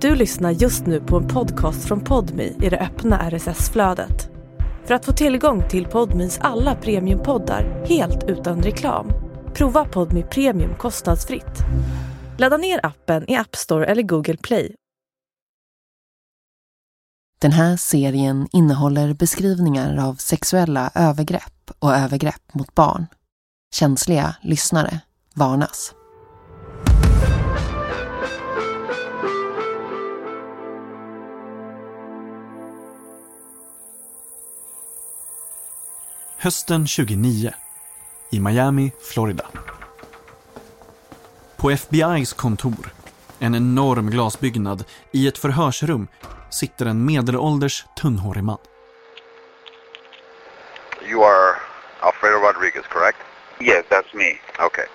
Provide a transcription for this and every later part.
Du lyssnar just nu på en podcast från Podmi i det öppna RSS-flödet. För att få tillgång till Podmis alla premiumpoddar helt utan reklam, prova Podmi Premium kostnadsfritt. Ladda ner appen i App Store eller Google Play. Den här serien innehåller beskrivningar av sexuella övergrepp och övergrepp mot barn. Känsliga lyssnare varnas. Hösten 2009 i Miami, Florida. På FBI's kontor, en enorm glasbyggnad, i ett förhörsrum sitter en medelålders tunnhårig man. You are Alfredo Rodriguez, correct? Yes, that's me. Okay.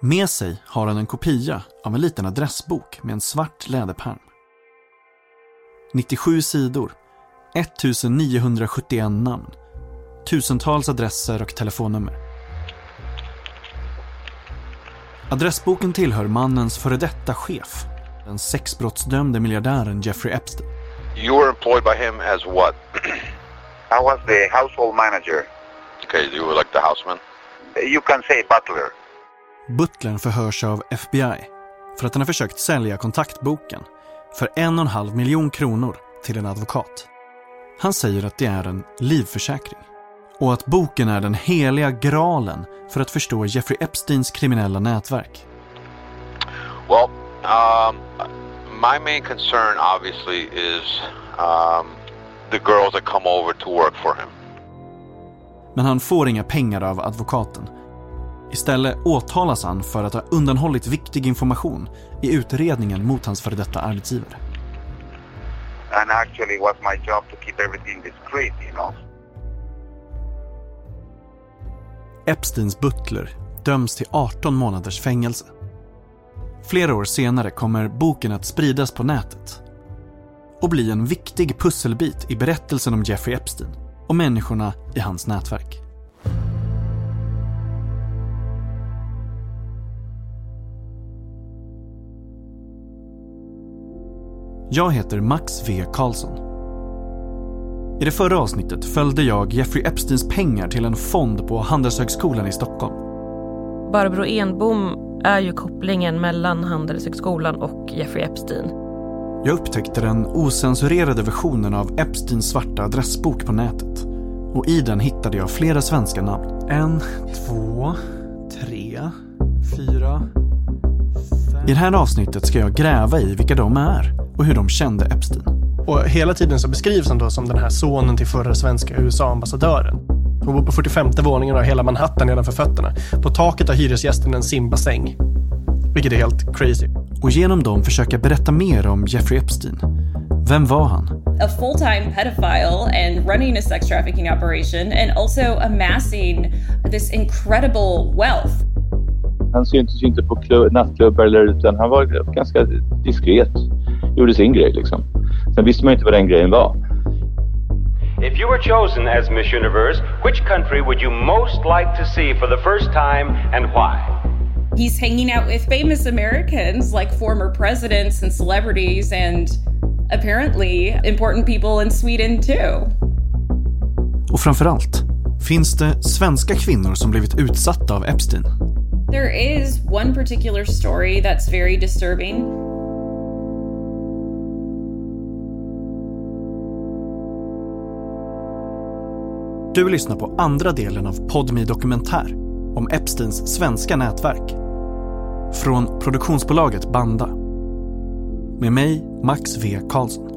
Med sig har han en kopia av en liten adressbok med en svart läderpärm. 97 sidor, 1971 namn, tusentals adresser och telefonnummer. Adressboken tillhör mannens före detta chef, den sexbrottsdömde miljardären Jeffrey Epstein. You were employed by him as what? I was the household manager. okay, you were like the houseman? You can say butler. Butlern förhörs av FBI för att han har försökt sälja kontaktboken för en och en halv miljon kronor till en advokat. Han säger att det är en livförsäkring och att boken är den heliga graalen för att förstå Jeffrey Epsteins kriminella nätverk. Well, um, my main concern obviously is um, the girls that come over to work for him. Men han får inga pengar av advokaten. Istället åtalas han för att ha undanhållit viktig information i utredningen mot hans före detta arbetsgivare. And actually, it was my job to keep everything discreet, you know. Epsteins butler döms till 18 månaders fängelse. Flera år senare kommer boken att spridas på nätet och bli en viktig pusselbit i berättelsen om Jeffrey Epstein och människorna i hans nätverk. Jag heter Max V Karlsson. I det förra avsnittet följde jag Jeffrey Epsteins pengar till en fond på Handelshögskolan i Stockholm. Barbro Enbom är ju kopplingen mellan Handelshögskolan och Jeffrey Epstein. Jag upptäckte den osensurerade versionen av Epsteins svarta adressbok på nätet. Och i den hittade jag flera svenska namn. En, två, tre, fyra, fem. I det här avsnittet ska jag gräva i vilka de är och hur de kände Epstein. Och hela tiden så beskrivs han då som den här sonen till förra svenska USA-ambassadören. Hon bor på 45 våningen och har hela Manhattan nedanför fötterna. På taket har hyresgästen en simbassäng. Vilket är helt crazy. Och genom dem försöka berätta mer om Jeffrey Epstein. Vem var han? a full time pedophile and running a sex trafficking operation and also amassing this incredible wealth. Han syntes ju inte på klubb, nattklubbar eller utan han var ganska diskret. Gjorde sin grej liksom. Sen visste man ju inte vad den grejen var. If you were chosen as Miss Universe, which country would you most like to see for the first time and why? He's hanging out with famous Americans like former presidents and celebrities and apparently important people in Sweden too. Och framförallt, finns det svenska kvinnor som blivit utsatta av Epstein? There is one particular story that's very disturbing. Du lyssnar på andra delen av Podmi Dokumentär om Epsteins svenska nätverk. Från produktionsbolaget Banda. Med mig, Max V Karlsson.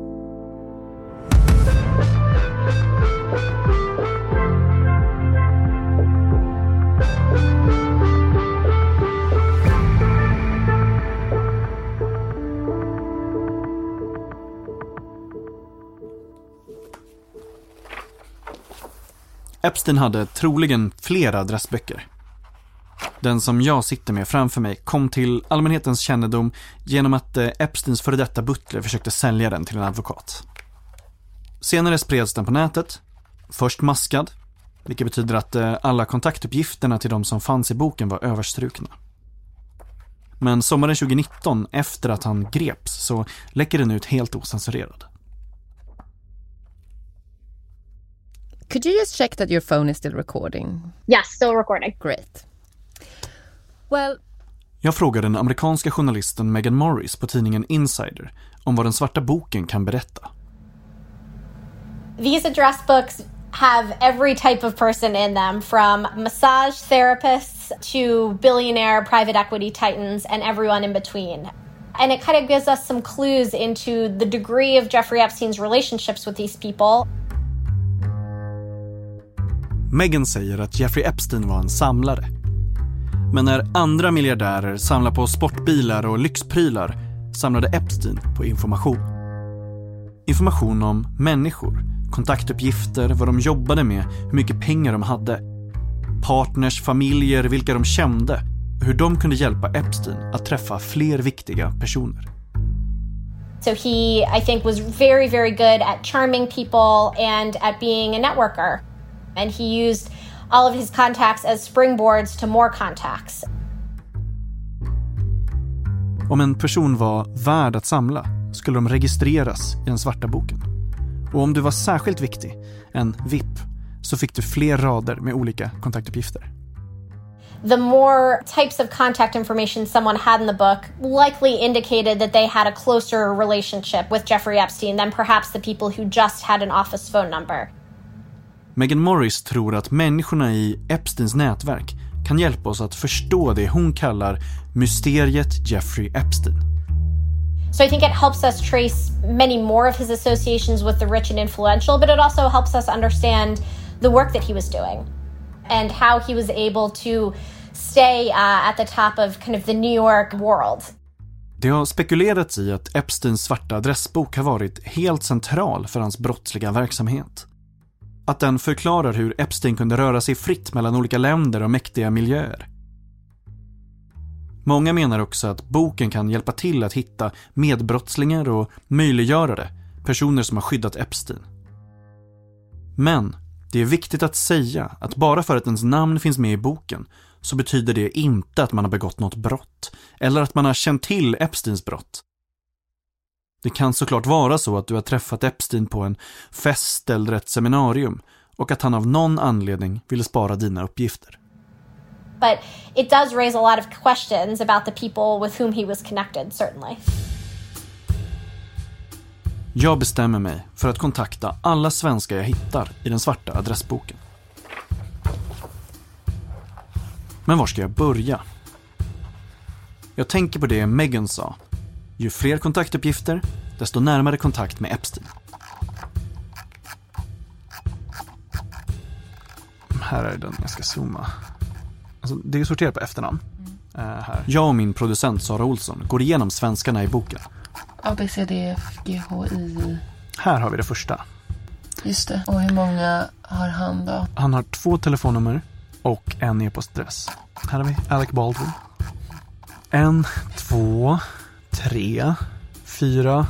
Epstein hade troligen flera adressböcker. Den som jag sitter med framför mig kom till allmänhetens kännedom genom att eh, Epsteins före detta butler försökte sälja den till en advokat. Senare spreds den på nätet, först maskad, vilket betyder att eh, alla kontaktuppgifterna till de som fanns i boken var överstrukna. Men sommaren 2019, efter att han greps, så läcker den ut helt osensurerad. Could you just check that your phone is still recording? Yes, still recording. Great. Well, Jag frågar den amerikanska journalisten Megan Morris på tidningen Insider om vad den svarta boken kan berätta. These address books have every type of person in them, from massage therapists to billionaire private equity titans and everyone in between. And it kind of gives us some clues into the degree of Jeffrey Epstein's relationships with these people. Megan säger att Jeffrey Epstein var en samlare. Men när andra miljardärer samlar på sportbilar och lyxprylar samlade Epstein på information. Information om människor, kontaktuppgifter, vad de jobbade med, hur mycket pengar de hade. Partners, familjer, vilka de kände och hur de kunde hjälpa Epstein att träffa fler viktiga personer. So he, I think, was very, very good at charming people and at being a networker. And he used all of his contacts as springboards to more contacts. Om en person var värd att samla skulle de registreras i den svarta boken. Och om du var särskilt viktig, en VIP, så fick du fler rader med olika kontaktuppgifter. The more types of contact information someone had in the book likely indicated that they had a closer relationship with Jeffrey Epstein than perhaps the people who just had an office phone number. Megan Morris tror att människorna i Epsteins nätverk kan hjälpa oss att förstå det hon kallar mysteriet Jeffrey Epstein. So I think it helps us trace many more of his associations with the rich and influential, but it also helps us understand the work that he was doing and how he was able to stay uh, at the top of kind of the New York world. Det har spekulerats i att Epsteins svarta adressbok har varit helt central för hans brottsliga verksamhet. Att den förklarar hur Epstein kunde röra sig fritt mellan olika länder och mäktiga miljöer. Många menar också att boken kan hjälpa till att hitta medbrottslingar och möjliggörare, personer som har skyddat Epstein. Men det är viktigt att säga att bara för att ens namn finns med i boken så betyder det inte att man har begått något brott eller att man har känt till Epsteins brott. Det kan såklart vara så att du har träffat Epstein på en fest eller ett seminarium och att han av någon anledning ville spara dina uppgifter. But it does raise a lot of questions about the people with whom he was connected, certainly. Jag bestämmer mig för att kontakta alla svenskar jag hittar i den svarta adressboken. Men var ska jag börja? Jag tänker på det Megan sa. Ju fler kontaktuppgifter, desto närmare kontakt med Epstein. Här är den, jag ska zooma. Alltså, det är sorterat på efternamn. Uh, här. Jag och min producent Sara Olsson går igenom svenskarna i boken. A, B, C, D, F, G, H, I. Här har vi det första. Just det. Och hur många har han då? Han har två telefonnummer och en e-postadress. Här har vi Alec Baldwin. En, två, tre, fyra,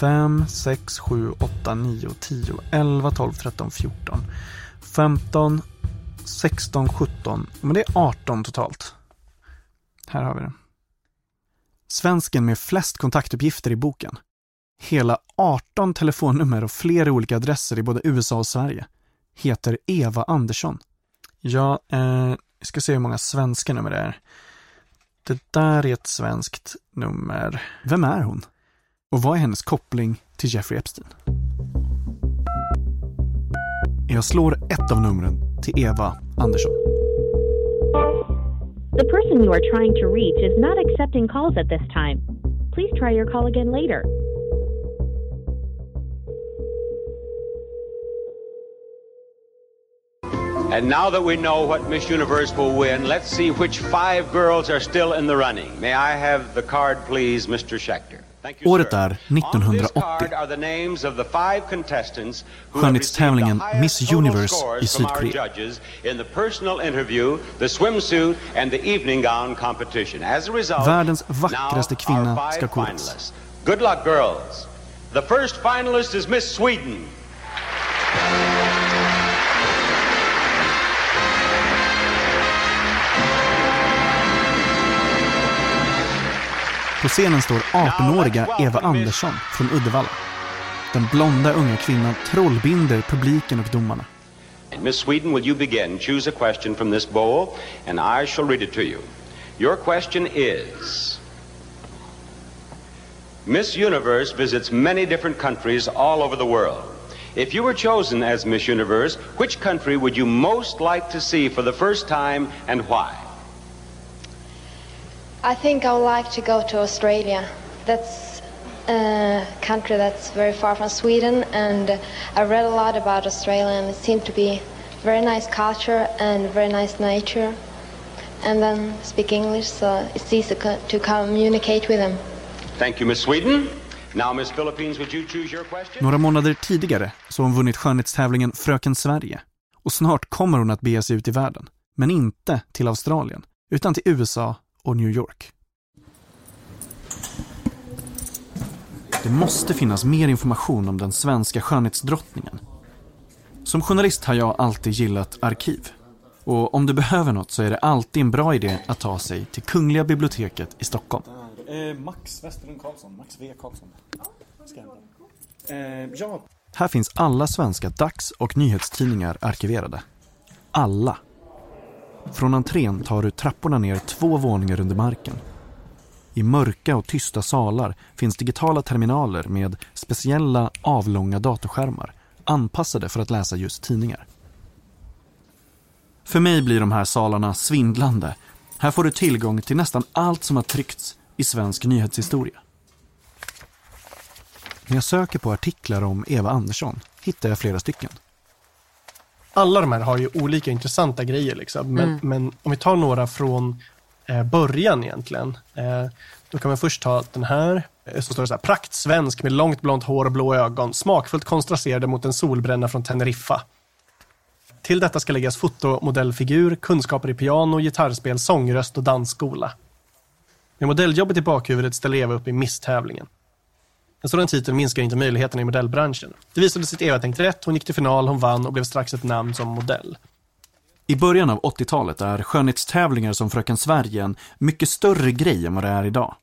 fem, sex, sju, åtta, nio, tio, elva, tolv, tretton, fjorton, femton, 16, 17, men det är 18 totalt. Här har vi det. Svensken med flest kontaktuppgifter i boken. Hela 18 telefonnummer och flera olika adresser i både USA och Sverige. Heter Eva Andersson. Ja, eh, vi ska se hur många svenska nummer det är. Det där är ett svenskt nummer. Vem är hon? Och vad är hennes koppling till Jeffrey Epstein? Jag slår ett av numren till Eva Andersson. The person you are trying to reach is not accepting calls at this time. Please try your call again later. And now that we know what Miss Universe will win, let's see which five girls are still in the running. May I have the card, please, Mr. Schechter? Thank you, Året sir. är On this 1980. card are the names of the five contestants who have received the Skönhetstävlingen highest Miss total Universe scores i from our Sydkorea. judges in the personal interview, the swimsuit and the evening gown competition. As a result, Världens now vackraste our kvinna five ska koras. finalists. Good luck, girls. The first finalist is Miss Sweden. På scenen står 18-åriga Eva Andersson från Uddevalla. Den blonda unga kvinnan trollbinder publiken och domarna. Miss Sweden, will you begin? Choose a question from this bowl, and I shall read it to you. Your question is Miss Universe visits many different countries all over the world. If you were chosen as Miss Universe, which country would you most like to see for the first time and why? I think I would like to go to Australia. That's a country that's very far from Sweden, and I read a lot about Australia, and it seemed to be very nice culture and very nice nature. And then speak English, so it's easy to communicate with them. Thank you, Miss Sweden. Now, Miss Philippines, would you choose your question? Några månader tidigare så har hon vunnit skönhetstävlingen Fröken Sverige. Och snart kommer hon att bege sig ut i världen. Men inte till Australien, utan till USA och New York. Det måste finnas mer information om den svenska skönhetsdrottningen. Som journalist har jag alltid gillat arkiv. Och om du behöver något så är det alltid en bra idé att ta sig till Kungliga biblioteket i Stockholm. Eh, Max Westerlund Karlsson, Max V Karlsson. Eh, ja, Här finns alla svenska dags- och nyhetstidningar arkiverade. Alla. Från entrén tar du trapporna ner två våningar under marken. I mörka och tysta salar finns digitala terminaler med speciella avlånga datorskärmar anpassade för att läsa just tidningar. För mig blir de här salarna svindlande. Här får du tillgång till nästan allt som har tryckts i svensk nyhetshistoria. När jag söker på artiklar om Eva Andersson hittar jag flera stycken. Alla de här har ju olika intressanta grejer. Liksom. Men, Mm. men om vi tar några från eh, början egentligen. Eh, då kan man först ta den här. Eh, Så står det så här, praktsvensk med långt blont hår och blå ögon. Smakfullt kontrasterade mot en solbränna från Teneriffa. Till detta ska läggas fotomodellfigur, kunskaper i piano, gitarrspel, sångröst och dansskola. Med modelljobbet i bakhuvudet ställer Eva upp i misstävlingen. En sådan titel minskar inte möjligheterna i modellbranschen. Det visade sig att Eva tänkt rätt, hon gick till final, hon vann och blev strax ett namn som modell. I början av 80-talet är skönhetstävlingar som Fröken Sverige en mycket större grej än vad det är idag.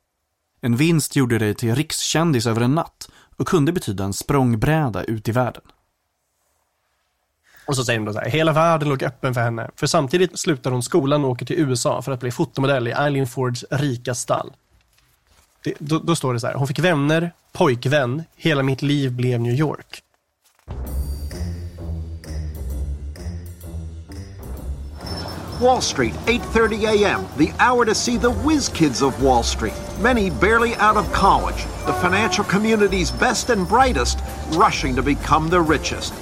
En vinst gjorde dig till rikskändis över en natt och kunde betyda en språngbräda ut i världen. Och så säger de då så här, hela världen låg öppen för henne. För samtidigt slutar hon skolan och åker till USA för att bli fotomodell i Eileen Fords rika stall. Det, då, då står det så här, hon fick vänner, pojkvän, hela mitt liv blev New York. Wall Street, 8:30 a.m. The hour to see the whiz kids of Wall Street. Many barely out of college, the financial community's best and brightest, rushing to become the richest.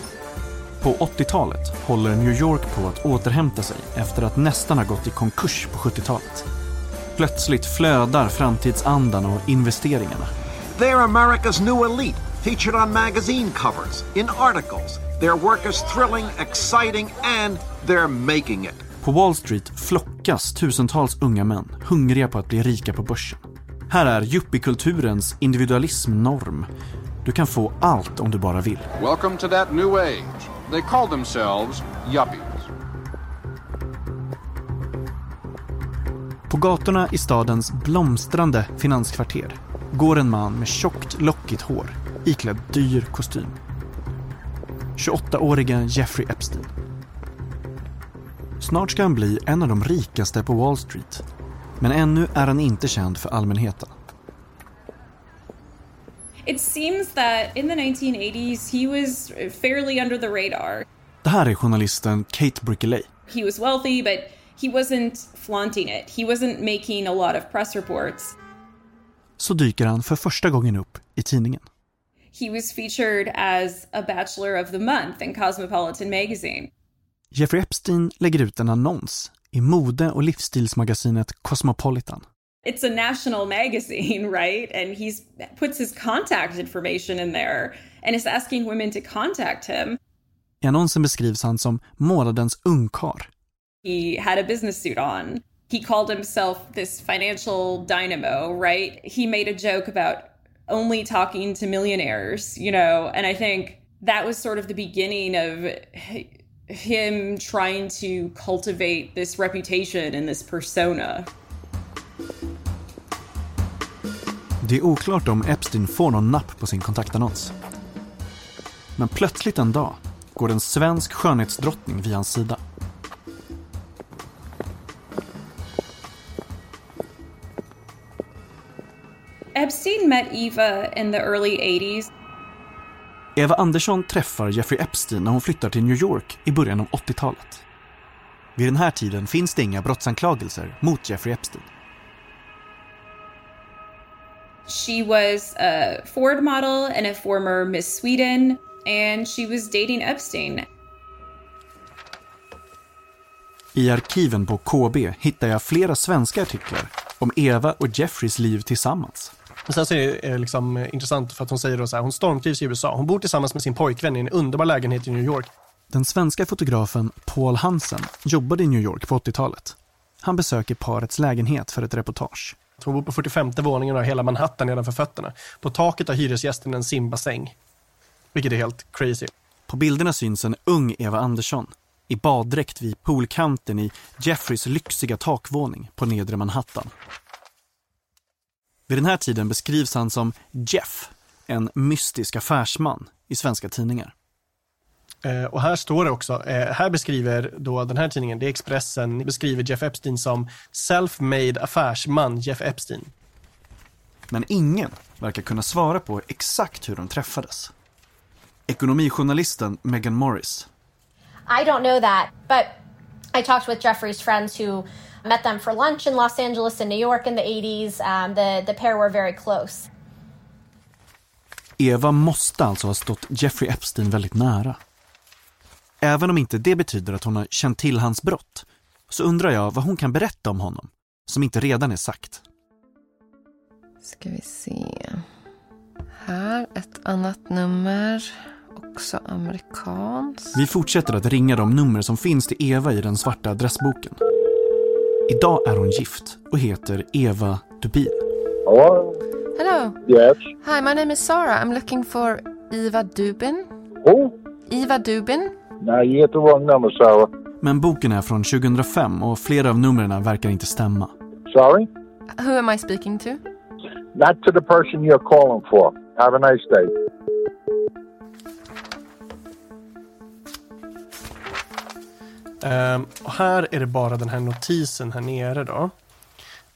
På 80-talet håller New York på att återhämta sig efter att nästan ha gått i konkurs på 70-talet. Plötsligt flödar framtidsandan och investeringarna. They're America's new elite, featured on magazine covers, in articles. Their work is thrilling, exciting, and they're making it. På Wall Street flockas tusentals unga män, hungriga på att bli rika på börsen. Här är yuppiekulturens individualism norm. Du kan få allt om du bara vill. Welcome to that new age. They call themselves yuppies. På gatorna i stadens blomstrande finanskvarter går en man med tjockt lockigt hår, iklädd dyr kostym. 28-åriga Jeffrey Epstein. Snart ska han bli en av de rikaste på Wall Street. Men ännu är han inte känd för allmänheten. It seems that in the 1980s, he was fairly under the radar. Det här är journalisten Kate Brickley. He was wealthy, but he wasn't flaunting it. He wasn't making a lot of press reports. Så dyker han för första gången upp i tidningen. He was featured as a Bachelor of the Month in Cosmopolitan magazine. Jeffrey Epstein lägger ut en annons i mode och livsstilsmagasinet Cosmopolitan. It's a national magazine, right? And he's puts his contact information in there and is asking women to contact him. I annonsen beskrivs han som månadens ungkar. He had a business suit on. He called himself this financial dynamo, right? He made a joke about only talking to millionaires, you know, and I think that was sort of the beginning of him trying to cultivate this reputation and this persona. Det är oklart om Epstein får någon napp på sin kontaktannons. Men plötsligt en dag går en svensk skönhetsdrottning vid hans sida. Epstein met Eva in the early 80s. Eva Andersson träffar Jeffrey Epstein när hon flyttar till New York i början av 80-talet. Vid den här tiden finns det inga brottsanklagelser mot Jeffrey Epstein. She was a Ford model and a former Miss Sweden, and she was dating Epstein. I arkiven på KB hittar jag flera svenska artiklar om Eva och Jeffreys liv tillsammans. Men sen så är det liksom intressant för att hon säger då så här, hon stormtrivs i USA. Hon bor tillsammans med sin pojkvän i en underbar lägenhet i New York. Den svenska fotografen Paul Hansen jobbade i New York på 80-talet. Han besöker parets lägenhet för ett reportage. Hon bor på 45 våningen och har hela Manhattan nedanför fötterna. På taket har hyresgästen en simbassäng. Vilket är helt crazy. På bilderna syns en ung Eva Andersson i baddräkt vid poolkanten i Jeffreys lyxiga takvåning på nedre Manhattan. Vid den här tiden beskrivs han som Jeff, en mystisk affärsman i svenska tidningar. Eh, och här står det också, eh, här beskriver då den här tidningen, det är Expressen, beskriver Jeff Epstein som self-made affärsman Jeff Epstein. Men ingen verkar kunna svara på exakt hur de träffades. Ekonomijournalisten Megan Morris. I don't know that, but I talked with Jeffrey's friends who met them for lunch in Los Angeles and New York in the 80s. Um, the, the pair were very close. Eva måste alltså ha stått Jeffrey Epstein väldigt nära. Även om inte det betyder att hon har känt till hans brott, så undrar jag vad hon kan berätta om honom, som inte redan är sagt. Ska vi se. Här, ett annat nummer. Också amerikanskt. Vi fortsätter att ringa de nummer som finns till Eva i den svarta adressboken. Idag är hon gift och heter Eva Dubin. Hello? Hello. Yes. Hi, my name is Sarah. I'm looking for Eva Dubin. Who? Eva Dubin. No, you hit the wrong number, Sarah. Men boken är från 2005 och flera av numren verkar inte stämma. Sorry? Who am I speaking to? Not to the person you're calling for. Have a nice day. Um, och här är det bara den här notisen här nere då.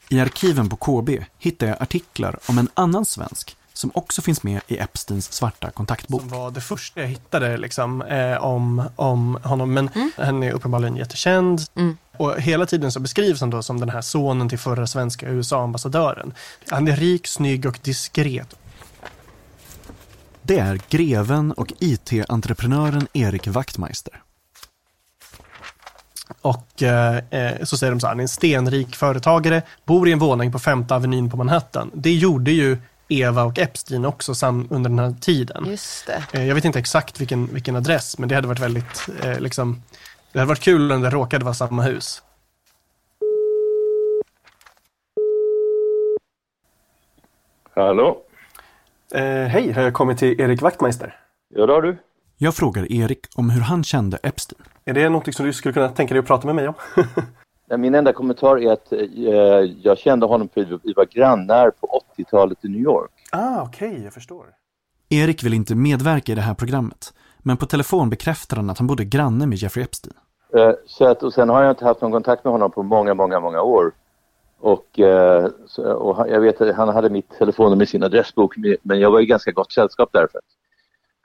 I arkiven på KB hittar jag artiklar om en annan svensk som också finns med i Epsteins svarta kontaktbok. Som var det första jag hittade liksom, eh, om, om honom. Men mm. han är uppenbarligen jättekänd. Mm. Och hela tiden så beskrivs han då som den här sonen till förra svenska USA-ambassadören. Han är rik, snygg och diskret. Det är greven och IT-entreprenören Erik Wachtmeister. Och eh, så säger de så här, han är en stenrik företagare, bor i en våning på femte avenyn på Manhattan. Det gjorde ju Eva och Epstein också sam under den här tiden. Just det. Eh, jag vet inte exakt vilken, vilken adress, men det hade varit väldigt, eh, liksom, det hade varit kul om det råkade vara samma hus. Hallå? Eh, Hej, har jag kommit till Erik Wachtmeister? Ja, det har du. Jag frågar Erik om hur han kände Epstein. Är det något som du skulle kunna tänka dig att prata med mig om? Min enda kommentar är att eh, jag kände honom för vi var grannar på 80-talet i New York. Ah, okej, okay, jag förstår. Erik vill inte medverka i det här programmet, men på telefon bekräftar han att han bodde granne med Jeffrey Epstein. Eh, så att, och sen har jag inte haft någon kontakt med honom på många, många, många år. Och, eh, och jag vet att han hade mitt telefonnummer i sin adressbok, men jag var i ganska gott sällskap därför.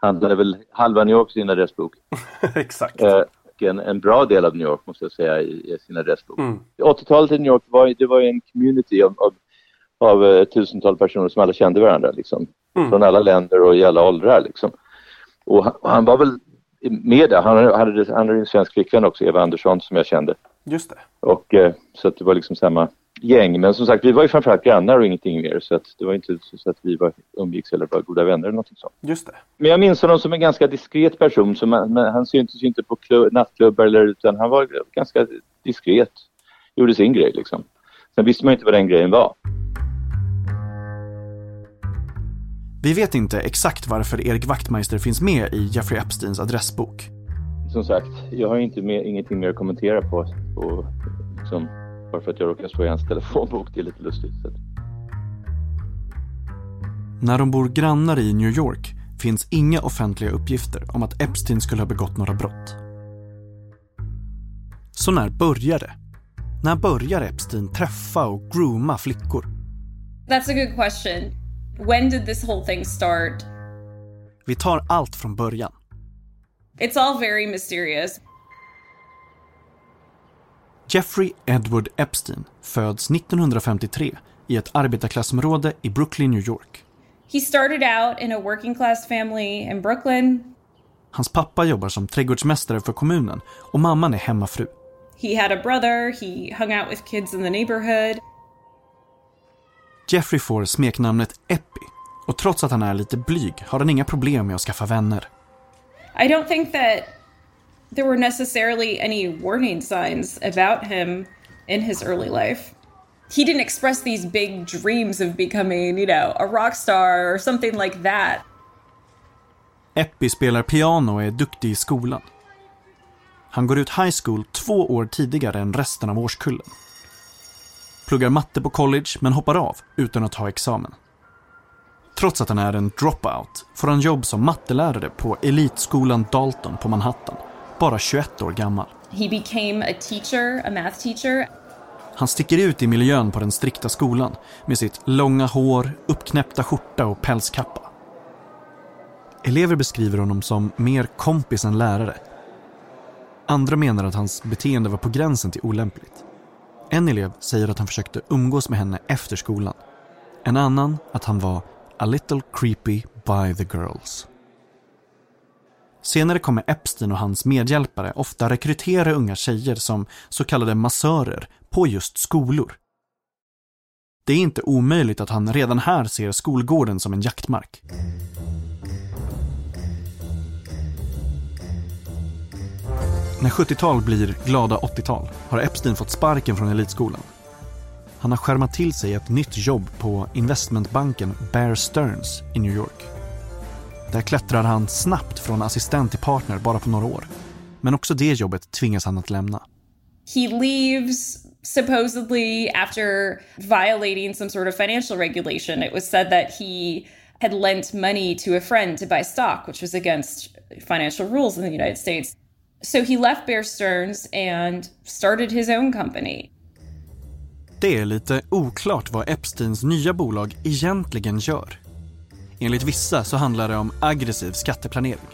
Han hade väl halva New York sin adressbok. Exakt. En, en, bra del av New York måste jag säga i, i sin adressbok. Mm. 80-talet i New York var, det var en community av, av, av uh, tusentals personer som alla kände varandra. Liksom. Mm. Från alla länder och i alla åldrar. Liksom. Och han, och han var väl med där. Han hade, han hade en svensk flickvän också, Eva Andersson, som jag kände. Just det. Och, uh, så att det var liksom samma gäng. Men som sagt, vi var ju framförallt grannar och ingenting mer. Så att det var inte så att vi var umgicks eller var goda vänner eller någonting sånt. Just det. Men jag minns honom som en ganska diskret person. Som, men han syntes ju inte på klubb, nattklubbar eller utan han var ganska diskret. Gjorde sin grej liksom. Sen visste man inte vad den grejen var. Vi vet inte exakt varför Erik Wachtmeister finns med i Jeffrey Epsteins adressbok. Som sagt, jag har inte mer, ingenting mer att kommentera på. på liksom, bara för att jag råkar stå i hans telefonbok. Det är lite lustigt. Så. När de bor grannar i New York finns inga offentliga uppgifter om att Epstein skulle ha begått några brott. Så när börjar det? När börjar Epstein träffa och grooma flickor? That's a good question. When did this whole thing start? Vi tar allt från början. It's all very mysterious. Jeffrey Edward Epstein föds 1953 i ett arbetarklassområde i Brooklyn, New York. He started out in a working class family in Brooklyn. Hans pappa jobbar som trädgårdsmästare för kommunen och mamman är hemmafru. He had a brother, he hung out with kids in the neighborhood. Jeffrey får smeknamnet Epi och trots att han är lite blyg har han inga problem med att skaffa vänner. I don't think that there were necessarily any warning signs about him in his early life. He didn't express these big dreams of becoming, you know, a rock star or something like that. Epi spelar piano och är duktig i skolan. Han går ut high school två år tidigare än resten av årskullen. Pluggar matte på college men hoppar av utan att ta examen. Trots att han är en dropout får han jobb som mattelärare på elitskolan Dalton på Manhattan, bara 21 år gammal. He became a teacher, a math teacher. Han sticker ut i miljön på den strikta skolan med sitt långa hår, uppknäppta skjorta och pälskappa. Elever beskriver honom som mer kompis än lärare. Andra menar att hans beteende var på gränsen till olämpligt. En elev säger att han försökte umgås med henne efter skolan. En annan att han var a little creepy by the girls. Senare kommer Epstein och hans medhjälpare ofta rekrytera unga tjejer som så kallade massörer på just skolor. Det är inte omöjligt att han redan här ser skolgården som en jaktmark. När 70-tal blir glada 80-tal har Epstein fått sparken från elitskolan. Han har skärmat till sig ett nytt jobb på investmentbanken Bear Stearns i New York. Där klättrar han snabbt från assistent till partner bara på några år. Men också det jobbet tvingas han att lämna. He leaves supposedly after violating some sort of financial regulation. It was said that he had lent money to a friend to buy stock, which was against financial rules in the United States. So he left Bear Stearns and started his own company. Det är lite oklart vad Epsteins nya bolag egentligen gör. Enligt vissa så handlar det om aggressiv skatteplanering.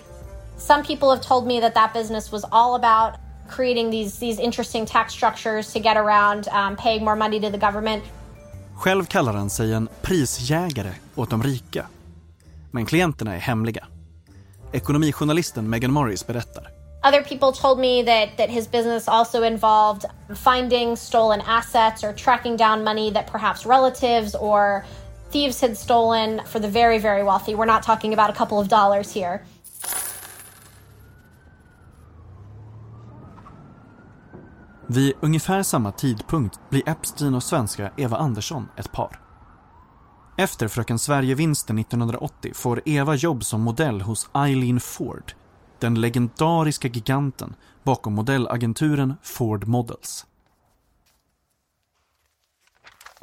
Some people have told me that that business was all about creating these these interesting tax structures to get around um, paying more money to the government. Själv kallar han sig en prisjägare åt de rika. Men klienterna är hemliga. Ekonomijournalisten Megan Morris berättar. Other people told me that, that his business also involved finding stolen assets or tracking down money that perhaps relatives or thieves had stolen for the very, very wealthy. We're not talking about a couple of dollars here. Vid ungefär samma tidpunkt blir Epstein och svenska Eva Andersson ett par. Efter Fröken Sverige-vinsten 1980 får Eva jobb som modell hos Eileen Ford, den legendariska giganten bakom modellagenturen Ford Models.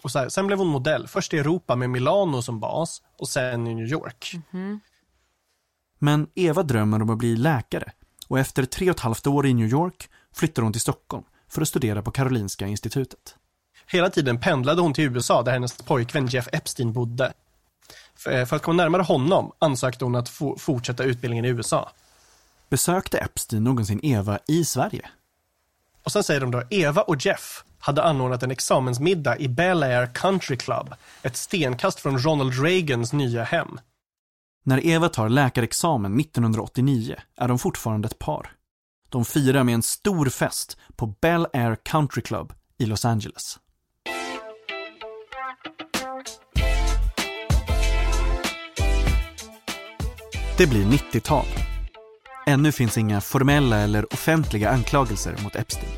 Och så här, sen blev hon modell, först i Europa med Milano som bas och sen i New York. Mm. Men Eva drömmer om att bli läkare och efter tre och ett halvt år i New York flyttar hon till Stockholm för att studera på Karolinska institutet. Hela tiden pendlade hon till USA där hennes pojkvän Jeff Epstein bodde. För, för att komma närmare honom ansökte hon att fortsätta utbildningen i USA. Besökte Epstein någonsin Eva i Sverige? Och sen säger de då, Eva och Jeff hade anordnat en examensmiddag i Bel Air Country Club, ett stenkast från Ronald Reagans nya hem. När Eva tar läkarexamen 1989 är de fortfarande ett par. De firar med en stor fest på Bel Air Country Club i Los Angeles. Det blir 90-tal. Ännu finns inga formella eller offentliga anklagelser mot Epstein.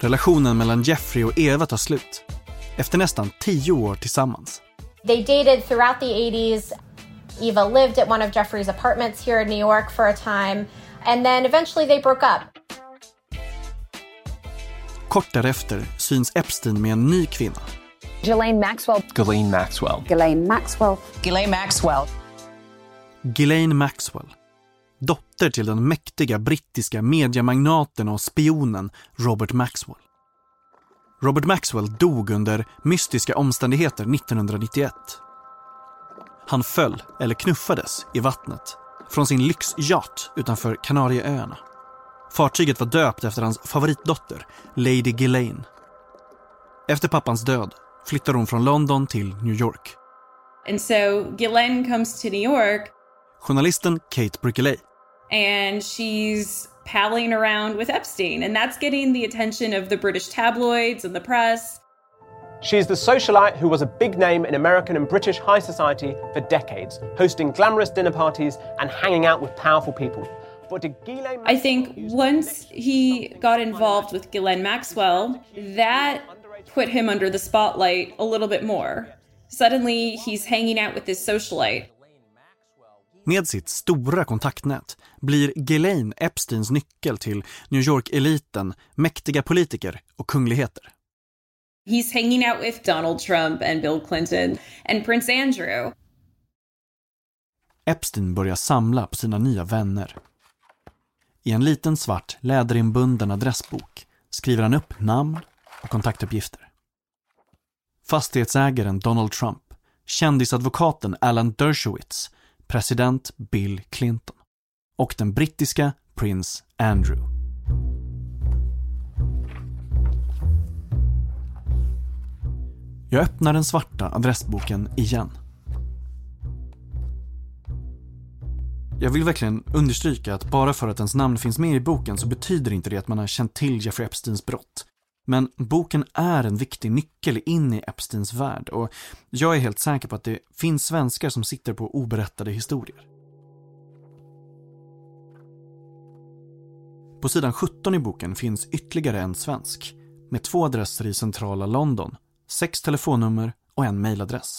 Relationen mellan Jeffrey och Eva tar slut. Efter nästan tio år tillsammans. They dated throughout the 80s. Eva lived at one of Jeffrey's apartments here in New York for a time, and then eventually they broke up. Kort därefter syns Epstein med en ny kvinna. Ghislaine Maxwell. Ghislaine Maxwell. Ghislaine Maxwell. Ghislaine Maxwell. Ghislaine Maxwell. Dotter till den mäktiga brittiska mediamagnaten och spionen Robert Maxwell. Robert Maxwell dog under mystiska omständigheter 1991. Han föll, eller knuffades, i vattnet från sin lyxyacht utanför Kanarieöarna. Fartyget var döpt efter hans favoritdotter, Lady Ghislaine. Efter pappans död flyttar hon från London till New York. And so Ghislaine comes to New York Journalisten Kate Brickley and she's palling around with Epstein, and that's getting the attention of the British tabloids and the press. She's the socialite who was a big name in American and British high society for decades, hosting glamorous dinner parties and hanging out with powerful people. But did Ghislaine I think once he got involved with Ghislaine Maxwell, that put him under the spotlight a little bit more. Suddenly, he's hanging out with this socialite. Med sitt stora kontaktnät blir Ghislaine Epsteins nyckel till New York-eliten, mäktiga politiker och kungligheter. He's hanging out with Donald Trump and Bill Clinton and Prince Andrew. Epstein börjar samla på sina nya vänner. I en liten svart läderinbunden adressbok skriver han upp namn och kontaktuppgifter. Fastighetsägaren Donald Trump, kändisadvokaten Alan Dershowitz, president Bill Clinton och den brittiska prins Andrew. Jag öppnar den svarta adressboken igen. Jag vill verkligen understryka att bara för att ens namn finns med i boken så betyder inte det att man har känt till Jeffrey Epsteins brott. Men boken är en viktig nyckel in i Epsteins värld och jag är helt säker på att det finns svenskar som sitter på oberättade historier. På sidan 17 i boken finns ytterligare en svensk med två adresser i centrala London, sex telefonnummer och en mejladress.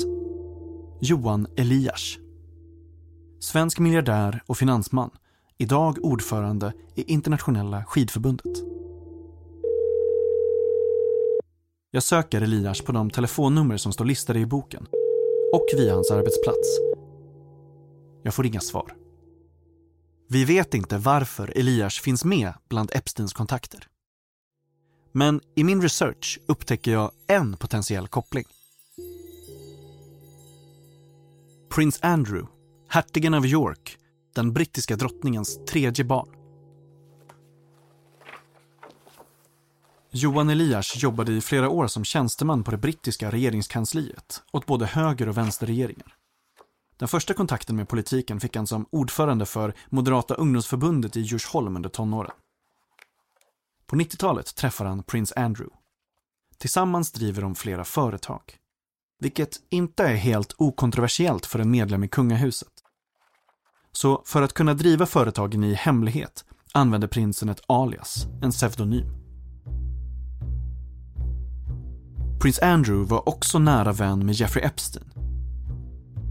Johan Elias. Svensk miljardär och finansman, idag ordförande i Internationella skidförbundet. Jag söker Elias på de telefonnummer som står listade i boken och via hans arbetsplats. Jag får inga svar. Vi vet inte varför Elias finns med bland Epsteins kontakter. Men i min research upptäcker jag en potentiell koppling. Prins Andrew, hertigen av York, den brittiska drottningens tredje barn. Johan Elias jobbade i flera år som tjänsteman på det brittiska regeringskansliet åt både höger och vänsterregeringar. Den första kontakten med politiken fick han som ordförande för Moderata ungdomsförbundet i Djursholm under tonåren. På 90-talet träffar han prins Andrew. Tillsammans driver de flera företag. Vilket inte är helt okontroversiellt för en medlem i kungahuset. Så för att kunna driva företagen i hemlighet använder prinsen ett alias, en pseudonym. Prins Andrew var också nära vän med Jeffrey Epstein.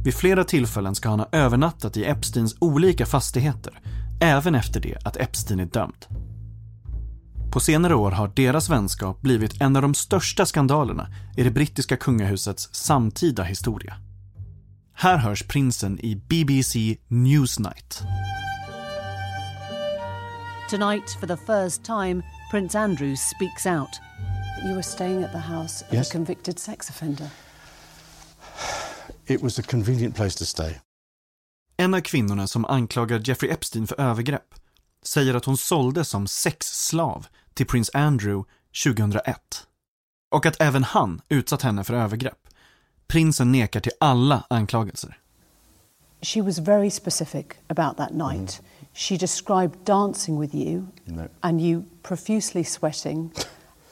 Vid flera tillfällen ska han ha övernattat i Epsteins olika fastigheter, även efter det att Epstein är dömd. På senare år har deras vänskap blivit en av de största skandalerna i det brittiska kungahusets samtida historia. Här hörs prinsen i BBC Newsnight. Tonight, for the first time, Prince Andrew speaks out. You were staying at the house of Yes. a convicted sex offender. It was a convenient place to stay. En av kvinnorna som anklagar Jeffrey Epstein för övergrepp säger att hon såldes som sexslav till prins Andrew 2001. Och att även han utsatt henne för övergrepp. Prinsen nekar till alla anklagelser. She was very specific about that night. She described dancing with you No. and you profusely sweating,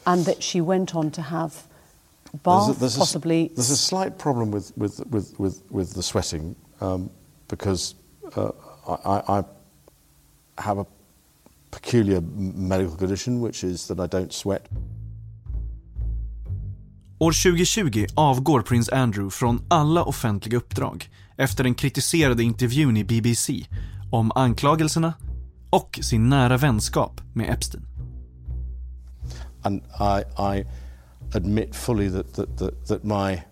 and that she went on to have bath, there's a, there's a s- possibly. there's a slight problem with, with, with, with, with the sweating um, because uh, I, I I have a peculiar medical condition, which is that I don't sweat. År 2020 avgår prins Andrew från alla offentliga uppdrag efter den kritiserade intervjun i BBC om anklagelserna och sin nära vänskap med Epstein. And I, I, admit fully that, that, that, that my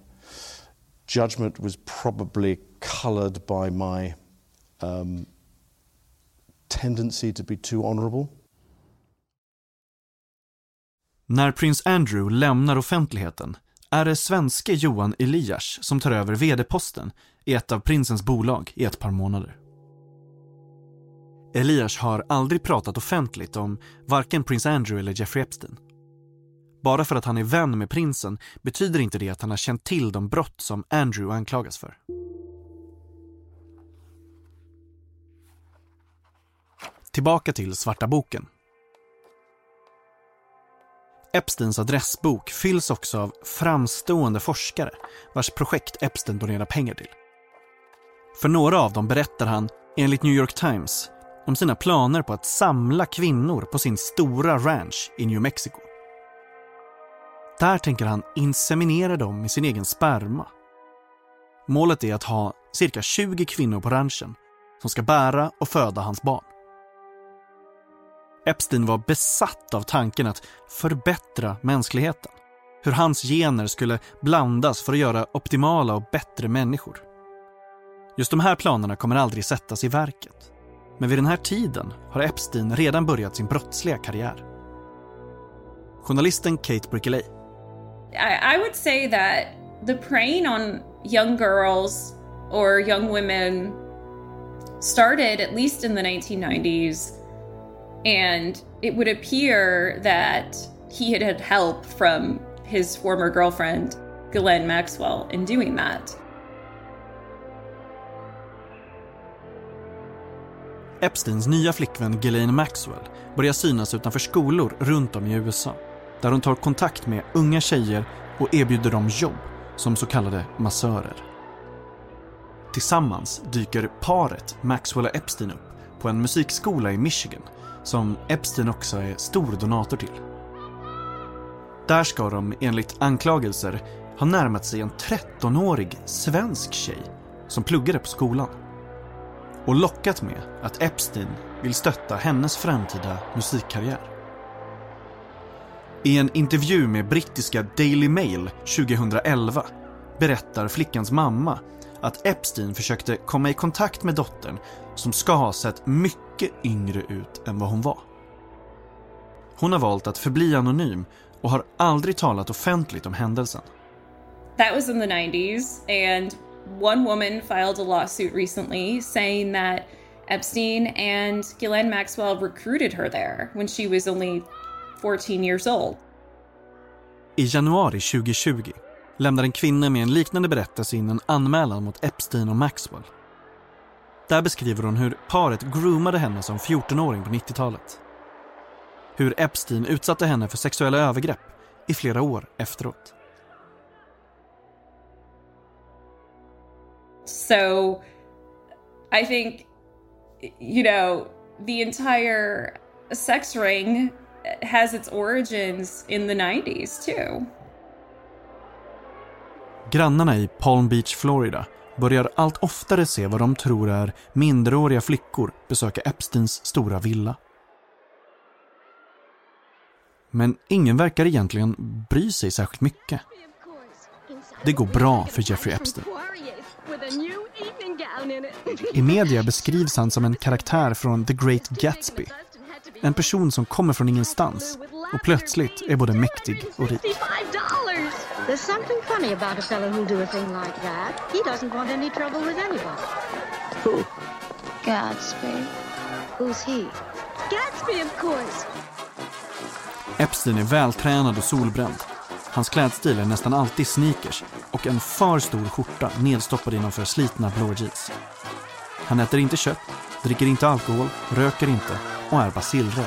judgment was probably coloured by my um, tendency to be too honourable. När prins Andrew lämnar offentligheten är det svenske Johan Elias som tar över vd-posten i ett av prinsens bolag i ett par månader. Elias har aldrig pratat offentligt om varken prins Andrew eller Jeffrey Epstein. Bara för att han är vän med prinsen betyder inte det att han har känt till de brott som Andrew anklagas för. Tillbaka till Svarta boken. Epsteins adressbok fylls också av framstående forskare vars projekt Epstein donerar pengar till. För några av dem berättar han, enligt New York Times, om sina planer på att samla kvinnor på sin stora ranch i New Mexico. Där tänker han inseminera dem med sin egen sperma. Målet är att ha cirka 20 kvinnor på ranchen som ska bära och föda hans barn. Epstein var besatt av tanken att förbättra mänskligheten. Hur hans gener skulle blandas för att göra optimala och bättre människor. Just de här planerna kommer aldrig sättas i verket. Men vid den här tiden har Epstein redan börjat sin brottsliga karriär. Journalisten Kate Brickley. I, I would say that the preying on young girls or young women started at least in the 1990s and it would appear that he had had help from his former girlfriend, Ghislaine Maxwell, in doing that. Epsteins nya flickvän Ghislaine Maxwell börjar synas utanför skolor runt om i USA där hon tar kontakt med unga tjejer och erbjuder dem jobb som så kallade massörer. Tillsammans dyker paret Maxwell och Epstein upp på en musikskola i Michigan som Epstein också är stor donator till. Där ska de enligt anklagelser ha närmat sig en 13-årig svensk tjej som pluggade på skolan och lockat med att Epstein vill stötta hennes framtida musikkarriär. I en intervju med brittiska Daily Mail 2011 berättar flickans mamma att Epstein försökte komma i kontakt med dottern som ska ha sett mycket yngre ut än vad hon var. Hon har valt att förbli anonym och har aldrig talat offentligt om händelsen. That was in the 90s and one woman filed a lawsuit recently saying that Epstein and Ghislaine Maxwell recruited her there when she was only 14 years old. I januari 2020 lämnar en kvinna med en liknande berättelse in en anmälan mot Epstein och Maxwell. Där beskriver hon hur paret groomade henne som 14-åring på 90-talet. Hur Epstein utsatte henne för sexuella övergrepp i flera år efteråt. So I think, you know, the entire sex ring has its origins in the 90s too. Grannarna i Palm Beach, Florida börjar allt oftare se vad de tror är minderåriga flickor besöka Epsteins stora villa. Men ingen verkar egentligen bry sig särskilt mycket. Det går bra för Jeffrey Epstein. I media beskrivs han som en karaktär från The Great Gatsby. En person som kommer från ingenstans och plötsligt är både mäktig och rik. There's something funny about a fellow who'll do a thing like that. He doesn't want any trouble with anybody. Who? Gatsby. Who's he? Gatsby, of course. Epstein är vältränad och solbränd. Hans klädstil är nästan alltid sneakers och en för stor skjorta nedstoppad innanför slitna blå jeans. Han äter inte kött, dricker inte alkohol, röker inte och är basilröd.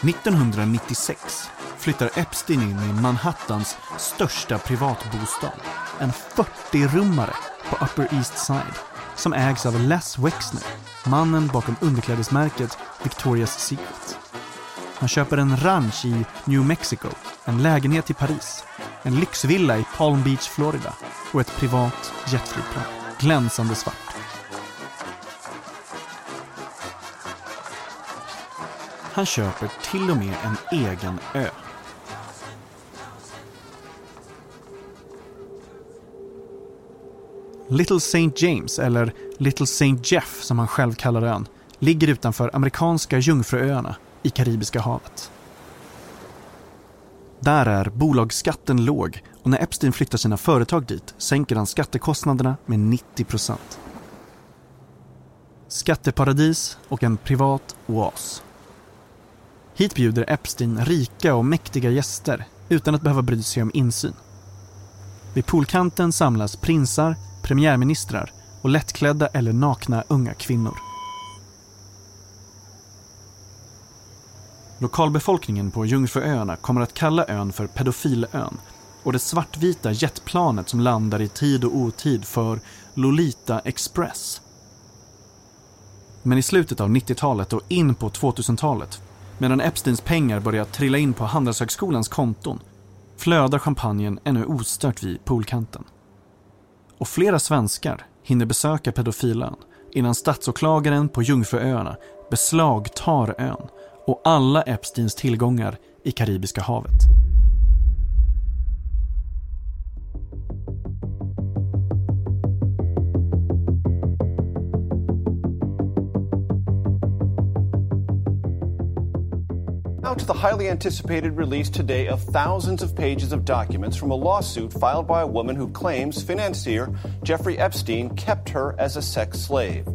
1996 flyttar Epstein in i Manhattans största privatbostad. En 40-rummare på Upper East Side som ägs av Les Wexner, mannen bakom underklädesmärket Victoria's Secret. Han köper en ranch i New Mexico, en lägenhet i Paris, en lyxvilla i Palm Beach, Florida och ett privat jetflygplan, glänsande svart. Han köper till och med en egen ö. Little St. James, eller Little St. Jeff som han själv kallar ön, ligger utanför amerikanska Jungfruöarna i Karibiska havet. Där är bolagsskatten låg och när Epstein flyttar sina företag dit sänker han skattekostnaderna med 90 procent. Skatteparadis och en privat oas. Hit bjuder Epstein rika och mäktiga gäster utan att behöva bry sig om insyn. Vid poolkanten samlas prinsar, premiärministrar och lättklädda eller nakna unga kvinnor. Lokalbefolkningen på Jungfruöarna kommer att kalla ön för Pedofilön och det svartvita jetplanet som landar i tid och otid för Lolita Express. Men i slutet av 90-talet och in på 2000-talet, medan Epsteins pengar börjar trilla in på Handelshögskolans konton, flödar champagnen ännu ostört vid poolkanten. Och flera svenskar hinner besöka pedofilön innan statsåklagaren på Jungfruöarna beslagtar ön och alla Epsteins tillgångar i Karibiska havet. To the highly anticipated release today of thousands of pages of documents from a lawsuit filed by a woman who claims financier Jeffrey Epstein kept her as a sex slave.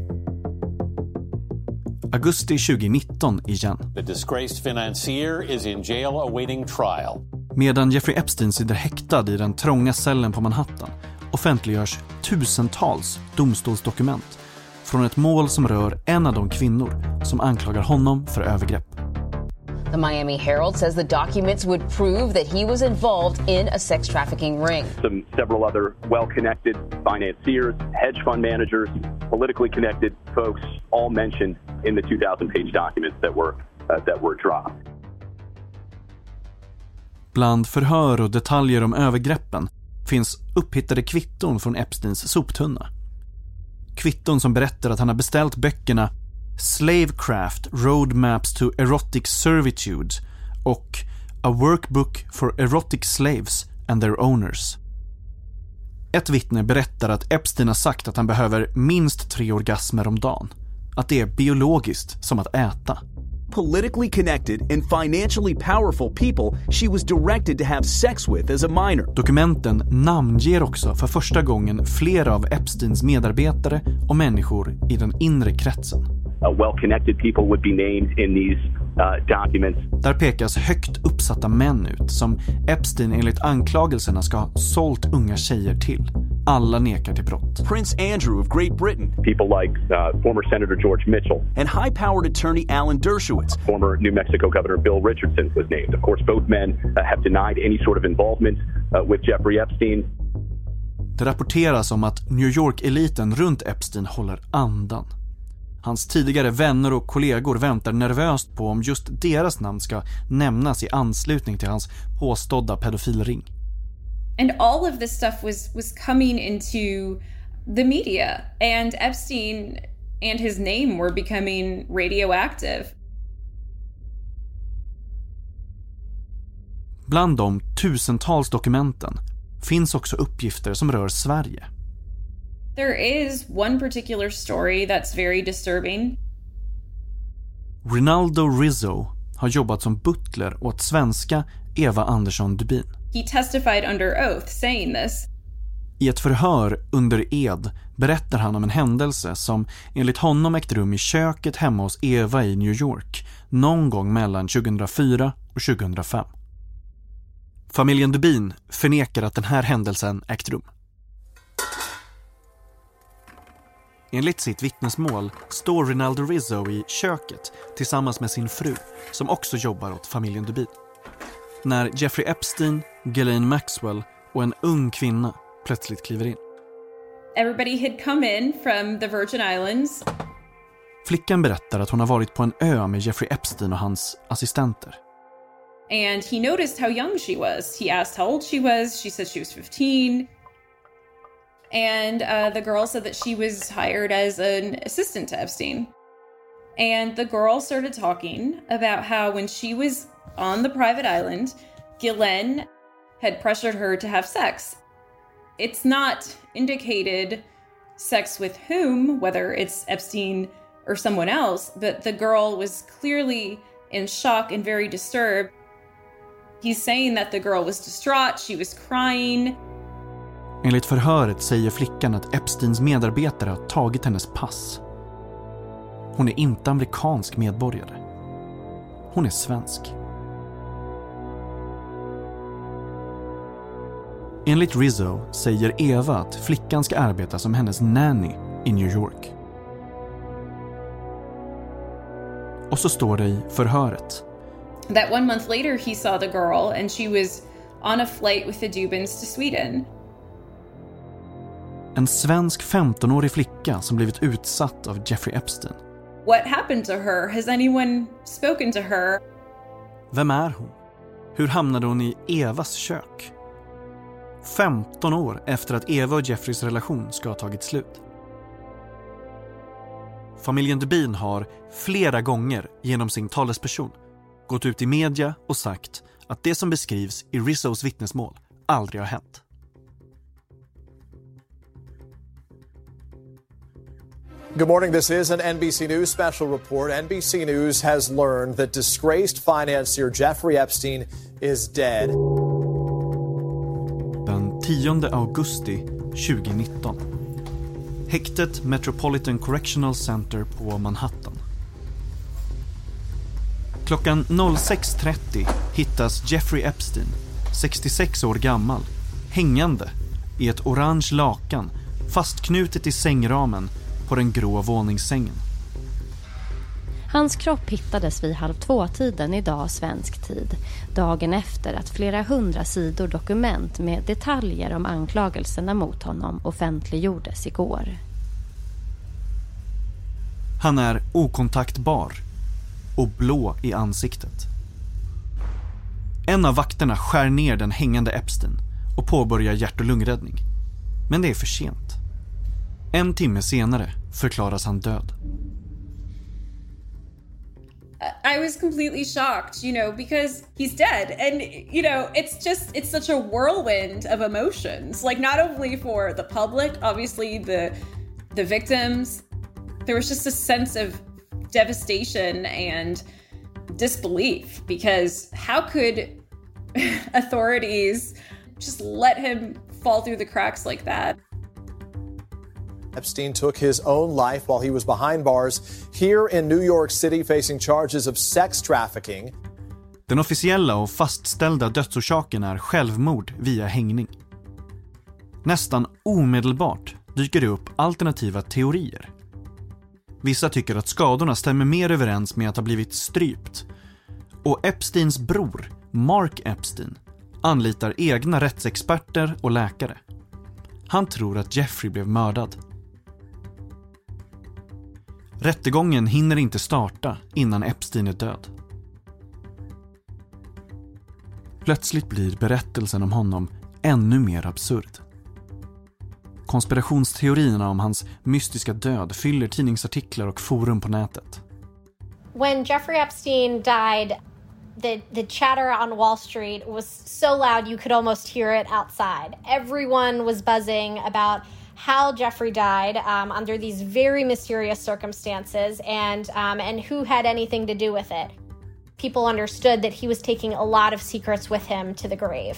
Augusti 2019 igen. The disgraced financier is in jail awaiting trial. Medan Jeffrey Epstein sitter häktad i den trånga cellen på Manhattan offentliggörs tusentals domstolsdokument från ett mål som rör en av de kvinnor som anklagar honom för övergrepp. The Miami Herald says the documents would prove that he was involved in a sex trafficking ring. Some several other well-connected financiers, hedge fund managers, politically connected folks, all mentioned in the 2,000-page documents that were uh, that were dropped. Bland förhör och detaljer om övergreppen finns upphittade kvitton från Epsteins soptunna. Kvitton som berättar att han har beställt böckerna Slavecraft Roadmaps to Erotic Servitude och A Workbook for Erotic Slaves and Their Owners. Ett vittne berättar att Epstein har sagt att han behöver minst tre orgasmer om dagen. Att det är biologiskt som att äta. politically connected and financially powerful people she was directed to have sex with as a minor. Dokumenten namnger också för första gången flera av Epsteins medarbetare och människor i den inre kretsen. Uh, well-connected people would be named in these uh, documents. Där pekas högt uppsatta män ut som Epstein enligt anklagelserna ska ha sålt unga tjejer till. Alla nekar till brott. Prince Andrew of Great Britain. People like uh, former Senator George Mitchell. And high-powered attorney Alan Dershowitz. Former New Mexico Governor Bill Richardson was named. Of course, both men uh, have denied any sort of involvement uh, with Jeffrey Epstein. Det rapporteras om att New York-eliten runt Epstein håller andan. Hans tidigare vänner och kollegor väntar nervöst på om just deras namn ska nämnas i anslutning till hans påstådda pedofilring. And all of this stuff was was coming into the media and Epstein and his name were becoming radioactive. Bland de tusentals dokumenten finns också uppgifter som rör Sverige. There is one particular story that's very disturbing. Rinaldo Rizzo har jobbat som butler åt svenska Eva Andersson Dubin. He testified under oath saying this. I ett förhör under ed berättar han om en händelse som enligt honom ägt rum i köket hemma hos Eva i New York någon gång mellan 2004 och 2005. Familjen Dubin förnekar att den här händelsen ägt rum. Enligt sitt vittnesmål står Rinaldo Rizzo i köket tillsammans med sin fru som också jobbar åt familjen Dubin. När Jeffrey Epstein, Ghislaine Maxwell och en ung kvinna plötsligt kliver in. Everybody had come in from the Virgin Islands. Flickan berättar att hon har varit på en ö med Jeffrey Epstein och hans assistenter. And he noticed how young she was. He asked how old she was. She said she was 15. And uh, the girl said that she was hired as an assistant to Epstein. And the girl started talking about how when she was on the private island, Ghislaine had pressured her to have sex. It's not indicated sex with whom, whether it's Epstein or someone else, but the girl was clearly in shock and very disturbed. He's saying that the girl was distraught, she was crying. Enligt förhöret säger flickan att Epsteins medarbetare har tagit hennes pass. Hon är inte amerikansk medborgare. Hon är svensk. Enligt Rizzo säger Eva att flickan ska arbeta som hennes nanny i New York. Och så står det i förhöret. That one month later he saw the girl and she was on a flight with the Dubins to Sweden. En svensk 15-årig flicka som blivit utsatt av Jeffrey Epstein. What happened to her? Has anyone spoken to her? Vem är hon? Hur hamnade hon i Evas kök? 15 år efter att Eva och Jeffreys relation ska ha tagit slut. Familjen Dubin har flera gånger genom sin talesperson gått ut i media och sagt att det som beskrivs i Rizzos vittnesmål aldrig har hänt. Good morning. This is an NBC News special report. NBC News has learned that disgraced financier Jeffrey Epstein is dead. Den 10 augusti 2019. Häktet Metropolitan Correctional Center på Manhattan. Klockan 06.30 hittas Jeffrey Epstein, 66 år gammal, hängande i ett orange lakan fastknutet i sängramen på den grå våningssängen. Hans kropp hittades vid halv två-tiden idag svensk tid. Dagen efter att flera hundra sidor dokument med detaljer om anklagelserna mot honom offentliggjordes igår. Han är okontaktbar och blå i ansiktet. En av vakterna skär ner den hängande Epstein och påbörjar hjärt och lungräddning. Men det är för sent. En timme senare förklaras han död. I was completely shocked, you know, because he's dead. And, you know, it's just, it's such a whirlwind of emotions. Like, not only for the public, obviously, the, the victims, there was just a sense of devastation and disbelief because how could authorities just let him fall through the cracks like that? Epstein took his own life while he was behind bars here in New York City facing charges of sex trafficking. Den officiella och fastställda dödsorsaken är självmord via hängning. Nästan omedelbart dyker det upp alternativa teorier. Vissa tycker att skadorna stämmer mer överens med att ha blivit strypt. Och Epsteins bror, Mark Epstein, anlitar egna rättsexperter och läkare. Han tror att Jeffrey blev mördad. Rättegången hinner inte starta innan Epstein är död. Plötsligt blir berättelsen om honom ännu mer absurd. Konspirationsteorierna om hans mystiska död fyller tidningsartiklar och forum på nätet. When Jeffrey Epstein died, the the chatter on Wall Street was so loud you could almost hear it outside. Everyone was buzzing about how Jeffrey died um, under these very mysterious circumstances and um, and who had anything to do with it. People understood that he was taking a lot of secrets with him to the grave.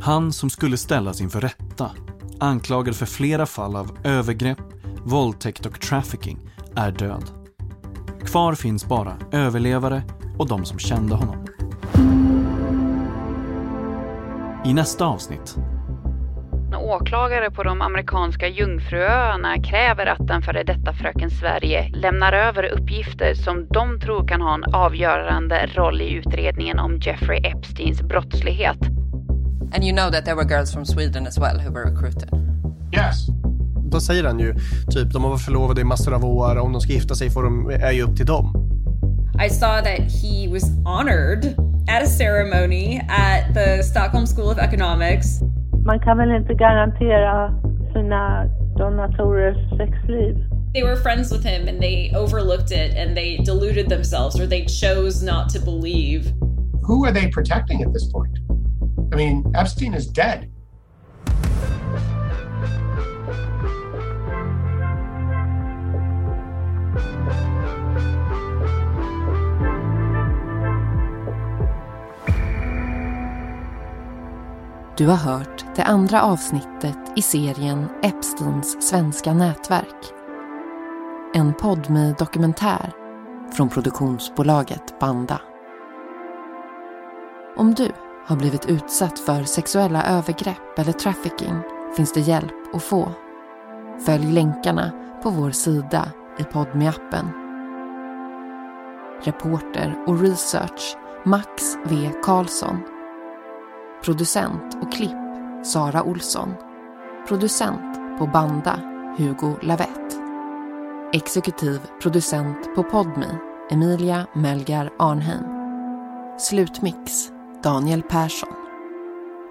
Han som skulle ställas inför rätta, anklagad för flera fall av övergrepp, våldtäkt och trafficking, är död. Kvar finns bara överlevare och de som kände honom. I nästa avsnitt åklagare på de amerikanska Jungfruöarna kräver att den före detta fröken Sverige lämnar över uppgifter som de tror kan ha en avgörande roll i utredningen om Jeffrey Epsteins brottslighet. And you know that there were girls from Sweden as well who were recruited? Yes. Då säger han ju typ de har varit förlovade i massor av år om de ska gifta sig får de, är ju upp till dem. I saw that he was honored at a ceremony at the Stockholm School of Economics. Man kan väl inte garantera sina donatorers sexliv. they were friends with him and they overlooked it and they deluded themselves or they chose not to believe. Who are they protecting at this point? I mean, Epstein is dead. Du har hört det andra avsnittet i serien Epsteins svenska nätverk. En podd med dokumentär från produktionsbolaget Banda. Om du har blivit utsatt för sexuella övergrepp eller trafficking finns det hjälp att få. Följ länkarna på vår sida i Podme-appen. Reporter och research Max V Karlsson. Producent och klipp Sara Olsson. Producent på Banda Hugo Lavett. Exekutiv producent på Podmi Emilia Melgar Arnheim. Slutmix Daniel Persson.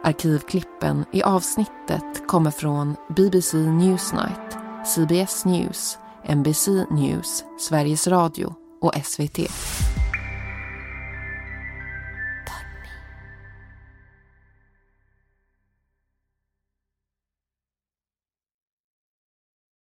Arkivklippen i avsnittet kommer från BBC Newsnight, CBS News, NBC News, Sveriges Radio och SVT.